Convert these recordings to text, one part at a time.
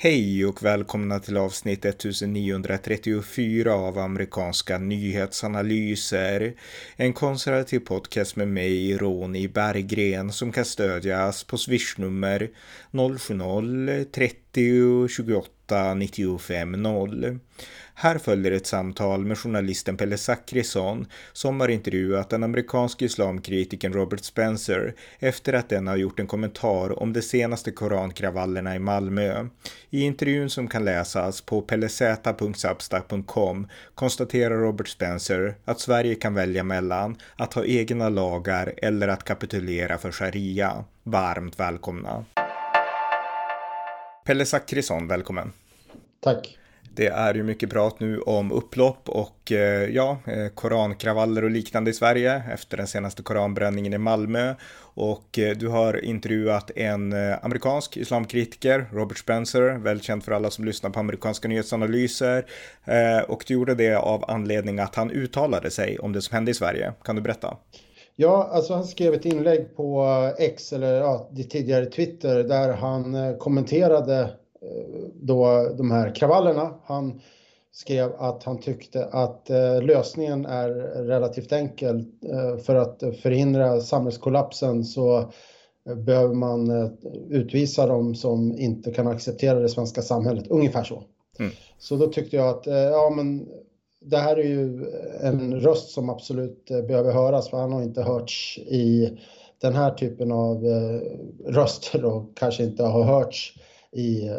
Hej och välkomna till avsnitt 1934 av amerikanska nyhetsanalyser. En konservativ podcast med mig, Ronny Berggren, som kan stödjas på swishnummer 070-30 28 95 0. Här följer ett samtal med journalisten Pelle Zackrisson som har intervjuat den amerikanske islamkritikern Robert Spencer efter att den har gjort en kommentar om de senaste korankravallerna i Malmö. I intervjun som kan läsas på pellez.substack.com konstaterar Robert Spencer att Sverige kan välja mellan att ha egna lagar eller att kapitulera för sharia. Varmt välkomna! Pelle Zackrisson, välkommen! Tack! Det är ju mycket prat nu om upplopp och eh, ja, eh, korankravaller och liknande i Sverige efter den senaste koranbränningen i Malmö. Och eh, du har intervjuat en amerikansk islamkritiker, Robert Spencer, välkänd för alla som lyssnar på amerikanska nyhetsanalyser. Och du gjorde det av anledning att han uttalade sig om det som hände i Sverige. Kan du berätta? Ja, alltså han skrev ett inlägg på X, eller ja, tidigare Twitter, där han kommenterade då de här kravallerna. Han skrev att han tyckte att eh, lösningen är relativt enkel. Eh, för att förhindra samhällskollapsen så eh, behöver man utvisa dem som inte kan acceptera det svenska samhället. Ungefär så. Mm. Så då tyckte jag att ja, men det här är ju en röst som absolut eh, behöver höras för han har inte hörts i den här typen av eh, röster och kanske inte har hörts i eh,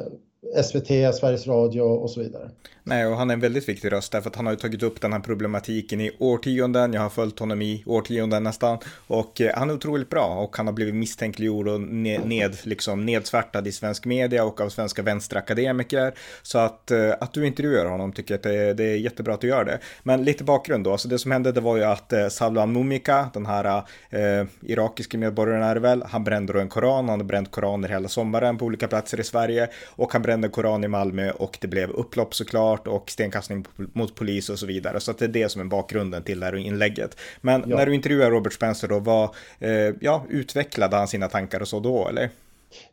SVT, Sveriges Radio och så vidare. Nej, och han är en väldigt viktig röst därför att han har ju tagit upp den här problematiken i årtionden. Jag har följt honom i årtionden nästan och eh, han är otroligt bra och han har blivit misstänkliggjord och ned, ned, liksom nedsvärtad i svensk media och av svenska vänsterakademiker. Så att, eh, att du intervjuar honom tycker jag att det, det är jättebra att du gör det. Men lite bakgrund då, alltså det som hände det var ju att eh, Salwan Mumika, den här eh, irakiske medborgaren är det väl, han brände då en koran, han har bränt koraner hela sommaren på olika platser i Sverige och han brände koran i Malmö och det blev upplopp såklart och stenkastning mot polis och så vidare. Så att det är det som är bakgrunden till det här inlägget. Men ja. när du intervjuar Robert Spencer då, vad, eh, ja, utvecklade han sina tankar och så då eller?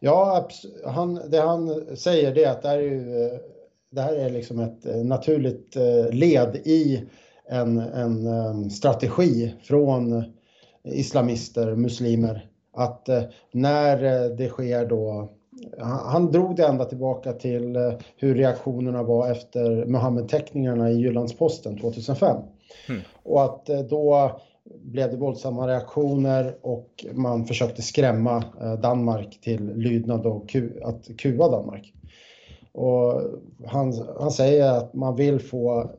Ja, han, det han säger det är att det här är, ju, det här är liksom ett eh, naturligt eh, led i en, en strategi från islamister, muslimer, att eh, när det sker då han drog det ända tillbaka till eh, hur reaktionerna var efter Muhammed-teckningarna i Jyllandsposten 2005. Mm. Och att eh, då blev det våldsamma reaktioner och man försökte skrämma eh, Danmark till lydnad och att kuva Danmark. Och han, han säger att man vill få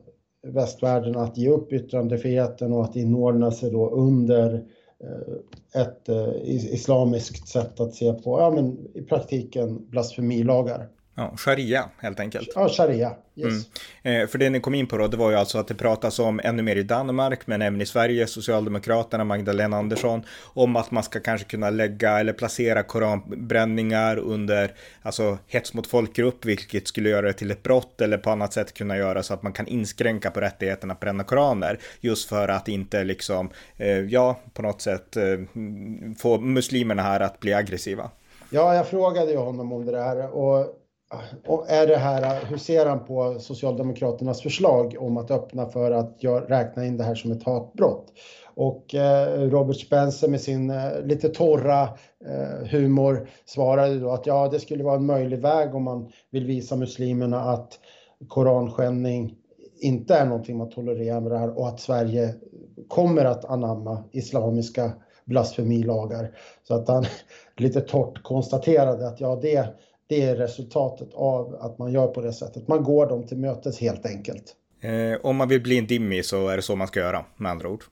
västvärlden att ge upp yttrandefriheten och att inordna sig då under Eh, ett eh, islamiskt sätt att se på, ja men i praktiken blasfemilagar. Ja, sharia helt enkelt. Ja, sharia. Yes. Mm. Eh, för det ni kom in på då, det var ju alltså att det pratas om ännu mer i Danmark, men även i Sverige, Socialdemokraterna, Magdalena Andersson, om att man ska kanske kunna lägga eller placera koranbränningar under, alltså hets mot folkgrupp, vilket skulle göra det till ett brott eller på annat sätt kunna göra så att man kan inskränka på rättigheten att bränna koraner, just för att inte liksom, eh, ja, på något sätt eh, få muslimerna här att bli aggressiva. Ja, jag frågade ju honom om det här och och är det här, hur ser han på Socialdemokraternas förslag om att öppna för att räkna in det här som ett hatbrott? Och eh, Robert Spencer med sin eh, lite torra eh, humor svarade då att ja, det skulle vara en möjlig väg om man vill visa muslimerna att koranskändning inte är någonting man tolererar och att Sverige kommer att anamma islamiska blasfemilagar. Så att han lite torrt konstaterade att ja, det det är resultatet av att man gör på det sättet. Man går dem till mötes helt enkelt. Eh, om man vill bli en dimmi så är det så man ska göra, med andra ord.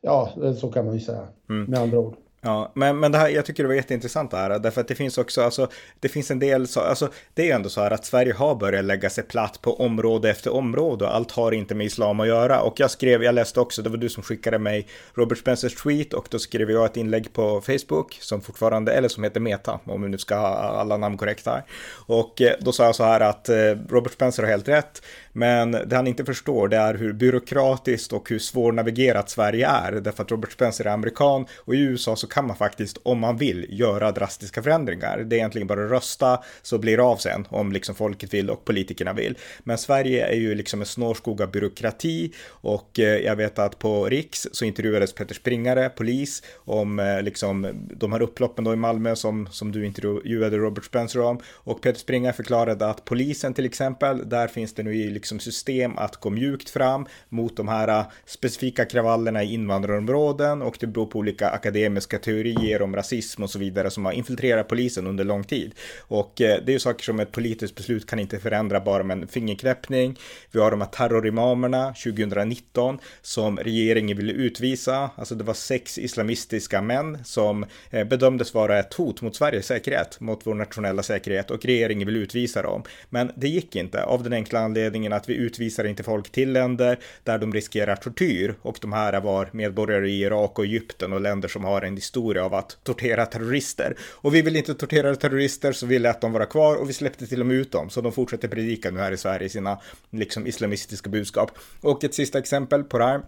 Ja, så kan man ju säga, mm. med andra ord. Ja, men, men det här, jag tycker det var jätteintressant det här, därför att det finns också, alltså, det finns en del, så, alltså, det är ju ändå så här att Sverige har börjat lägga sig platt på område efter område och allt har inte med islam att göra. Och jag skrev, jag läste också, det var du som skickade mig Robert Spencers tweet och då skrev jag ett inlägg på Facebook som fortfarande, eller som heter Meta, om vi nu ska ha alla namn korrekta. Och eh, då sa jag så här att eh, Robert Spencer har helt rätt, men det han inte förstår det är hur byråkratiskt och hur svårnavigerat Sverige är, därför att Robert Spencer är amerikan och i USA så kan man faktiskt, om man vill, göra drastiska förändringar. Det är egentligen bara att rösta så blir det av sen om liksom folket vill och politikerna vill. Men Sverige är ju liksom en snårskog av byråkrati och eh, jag vet att på Riks så intervjuades Peter Springare, polis, om eh, liksom de här upploppen då i Malmö som, som du intervjuade Robert Spencer om. Och Peter Springare förklarade att polisen till exempel, där finns det nu i liksom system att gå mjukt fram mot de här eh, specifika kravallerna i invandrarområden och det beror på olika akademiska teorier om rasism och så vidare som har infiltrerat polisen under lång tid. Och eh, det är ju saker som ett politiskt beslut kan inte förändra bara med en fingerknäppning. Vi har de här terrorimamerna 2019 som regeringen ville utvisa. Alltså det var sex islamistiska män som eh, bedömdes vara ett hot mot Sveriges säkerhet, mot vår nationella säkerhet och regeringen vill utvisa dem. Men det gick inte av den enkla anledningen att vi utvisar inte folk till länder där de riskerar tortyr och de här var medborgare i Irak och Egypten och länder som har en historia av att tortera terrorister. Och vi vill inte tortera terrorister så vi lät dem vara kvar och vi släppte till och med ut dem så de fortsätter predika nu här i Sverige sina liksom islamistiska budskap. Och ett sista exempel på det här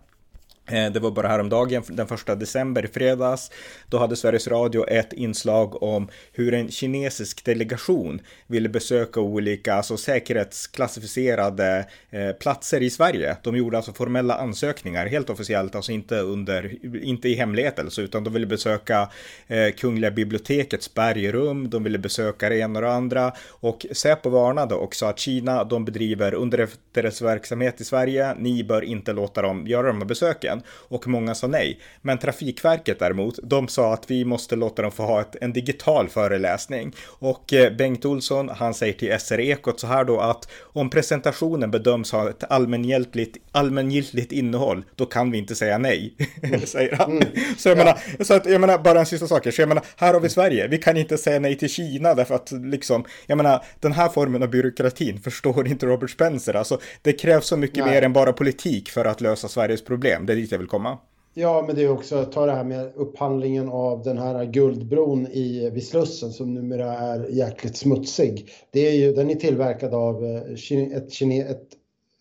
Eh, det var bara häromdagen, den första december, i fredags. Då hade Sveriges Radio ett inslag om hur en kinesisk delegation ville besöka olika alltså säkerhetsklassificerade eh, platser i Sverige. De gjorde alltså formella ansökningar, helt officiellt, alltså inte, under, inte i hemlighet alltså, utan de ville besöka eh, Kungliga bibliotekets bergrum, de ville besöka det ena och det andra. Och Säpo varnade och sa att Kina, de bedriver underrättelseverksamhet i Sverige, ni bör inte låta dem göra de här besöken vägen och många sa nej. Men Trafikverket däremot, de sa att vi måste låta dem få ha ett, en digital föreläsning. Och eh, Bengt Olsson, han säger till SR Ekot så här då att om presentationen bedöms ha ett allmängiltigt, allmängiltigt innehåll, då kan vi inte säga nej, säger han. Mm. Så jag menar, så att, jag menar, bara en sista sak, så jag menar, här har vi Sverige, vi kan inte säga nej till Kina därför att liksom, jag menar, den här formen av byråkratin förstår inte Robert Spencer, alltså det krävs så mycket nej. mer än bara politik för att lösa Sveriges problem. Det dit jag vill komma. Ja, men det är också, ta det här med upphandlingen av den här guldbron i, vid Slussen som numera är jäkligt smutsig. Det är ju, den är tillverkad av eh, ett,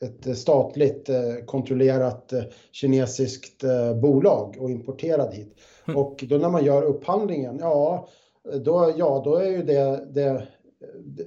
ett, ett statligt eh, kontrollerat eh, kinesiskt bolag och importerad hit. Mm. Och då när man gör upphandlingen, ja, då, ja, då är ju det, det,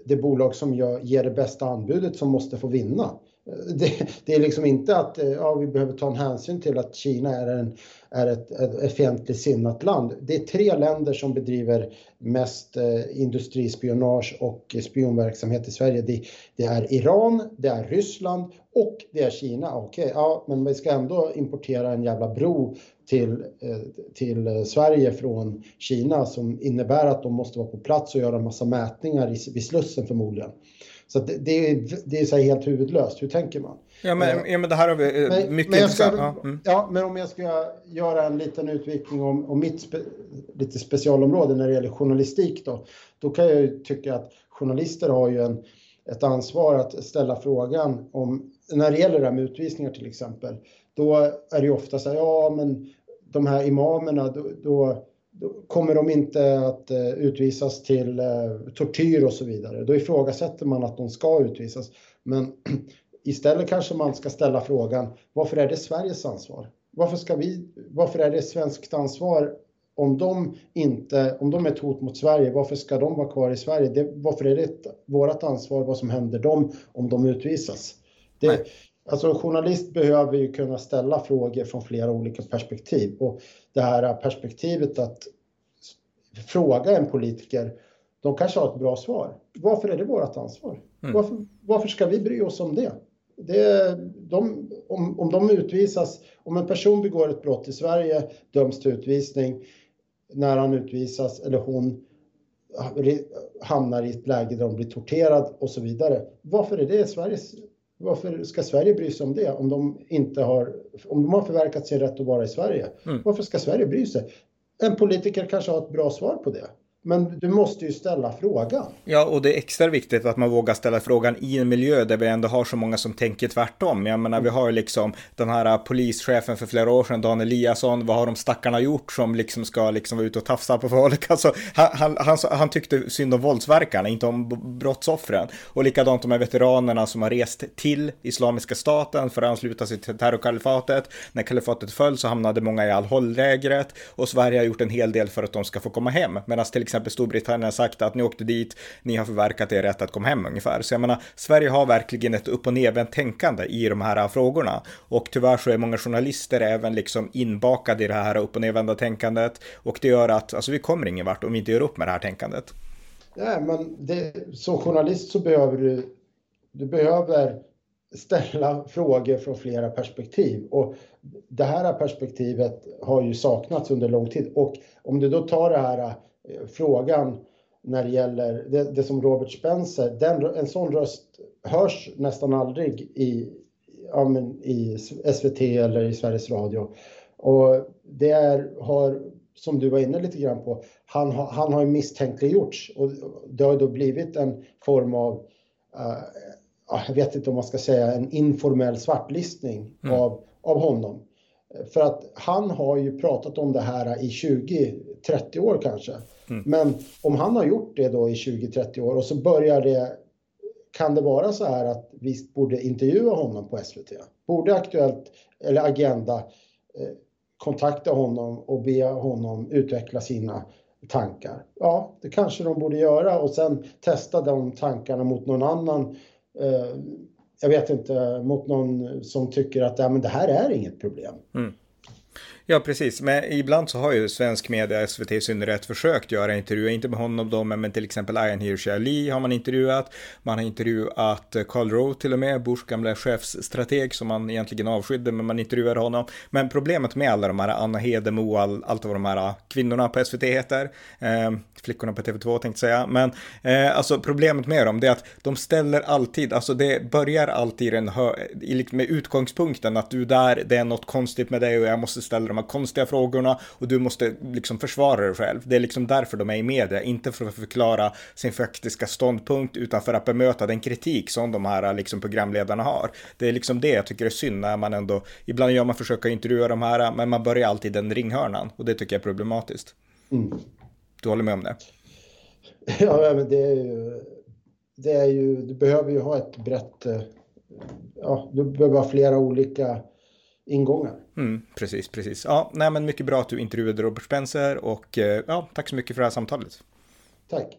det bolag som gör, ger det bästa anbudet som måste få vinna. Eh, det, det, är liksom inte att eh, ja, vi behöver ta en hänsyn till att Kina är, en, är ett, ett fientligt sinnat land. Det är tre länder som bedriver mest eh, industrispionage och spionverksamhet i Sverige. Det, det, är Iran, det är Ryssland och det är Kina. Okej, okay, ja, men vi ska ändå importera en jävla bro till, eh, till eh, Sverige från Kina som innebär att de måste vara på plats och göra en massa mätningar i, vid Slussen förmodligen. Så det, det, är, det är så helt huvudlöst. Hur tänker man? Ja, men, ja, men det här har vi eh, men, mycket men ska, ja, mm. ja, men om jag ska göra en liten utvikning om, om mitt spe, lite specialområde när det gäller journalistik då. Då kan jag ju tycka att journalister har ju en, ett ansvar att ställa frågan om, när det gäller det här med utvisningar till exempel, då är det ju ofta så här, ja men de här imamerna, då, då kommer de inte att eh, utvisas till eh, tortyr och så vidare. Då ifrågasätter man att de ska utvisas. Men istället kanske man ska ställa frågan, varför är det Sveriges ansvar? Varför, ska vi, varför är det svenskt ansvar om de, inte, om de är ett hot mot Sverige, varför ska de vara kvar i Sverige? Det, varför är det vårt ansvar vad som händer dem om de utvisas? Det, Alltså en journalist behöver ju kunna ställa frågor från flera olika perspektiv och det här perspektivet att fråga en politiker, de kanske har ett bra svar. Varför är det vårt ansvar? Mm. Varför, varför, ska vi bry oss om det? det de, om, om de utvisas, om en person begår ett brott i Sverige, döms till utvisning, när han utvisas eller hon hamnar i ett läge där de blir torterad och så vidare. Varför är det Sveriges varför ska Sverige bry sig om det om de inte har, om de har förverkat sin rätt att vara i Sverige? Mm. Varför ska Sverige bry sig? En politiker kanske har ett bra svar på det. Men du måste ju ställa frågan. Ja, och det är extra viktigt att man vågar ställa frågan i en miljö där vi ändå har så många som tänker tvärtom. Jag menar, vi har ju liksom den här äh, polischefen för flera år sedan, Dan Eliasson. Vad har de stackarna gjort som liksom ska liksom vara ute och tafsa på folk? Alltså, han, han, han, han tyckte synd om våldsverkarna, inte om brottsoffren. Och likadant de här veteranerna som har rest till Islamiska staten för att ansluta sig till terrorkalifatet. När kalifatet föll så hamnade många i al-Hol-lägret och Sverige har gjort en hel del för att de ska få komma hem. Medan till exempel Storbritannien har sagt att ni åkte dit, ni har förverkat er rätt att komma hem ungefär. Så jag menar, Sverige har verkligen ett upp och nedvänt tänkande i de här äh, frågorna. Och tyvärr så är många journalister även liksom inbakade i det här upp och nedvända tänkandet. Och det gör att, alltså vi kommer ingen vart om vi inte gör upp med det här tänkandet. Nej, men det, som journalist så behöver du, du behöver ställa frågor från flera perspektiv. Och det här perspektivet har ju saknats under lång tid. Och om du då tar det här äh, frågan när det gäller det, det som Robert Spencer, den, en sån röst hörs nästan aldrig i, ja, men, i SVT eller i Sveriges Radio. Och det är, har, som du var inne lite grann på, han, har, han har misstänkliggjorts och det har då blivit en form av uh, jag vet inte om man ska säga en informell svartlistning mm. av, av honom. För att han har ju pratat om det här i 20-30 år kanske. Mm. Men om han har gjort det då i 20-30 år och så börjar det kan det vara så här att vi borde intervjua honom på SVT? Borde Aktuellt eller Agenda eh, kontakta honom och be honom utveckla sina tankar? Ja, det kanske de borde göra och sen testa de tankarna mot någon annan eh, jag vet inte, mot någon som tycker att ja, men det här är inget problem. Mm. Ja, precis. Men ibland så har ju svensk media, SVT i synnerhet, försökt göra intervjuer, inte med honom då, men till exempel Ayan Hirsi Ali har man intervjuat. Man har intervjuat eh, Karl Rove till och med, Bush gamla chefsstrateg som man egentligen avskydde, men man intervjuade honom. Men problemet med alla de här, Anna Hedemo, all, allt vad de här eh, kvinnorna på SVT heter, eh, flickorna på TV2 tänkte säga, men eh, alltså problemet med dem det är att de ställer alltid, alltså det börjar alltid en hö, med utgångspunkten att du där, det är något konstigt med dig och jag måste ställa de här konstiga frågorna och du måste liksom försvara dig själv. Det är liksom därför de är i media, inte för att förklara sin faktiska ståndpunkt utan för att bemöta den kritik som de här liksom programledarna har. Det är liksom det jag tycker är synd när man ändå, ibland gör man försöka intervjua de här, men man börjar alltid den ringhörnan och det tycker jag är problematiskt. Mm. Du håller med om det? Ja, men det är ju, det är ju, du behöver ju ha ett brett, eh, ja, du behöver ha flera olika ingångar. Mm, precis, precis. Ja, nej, men mycket bra att du intervjuade Robert Spencer och eh, ja, tack så mycket för det här samtalet. Tack.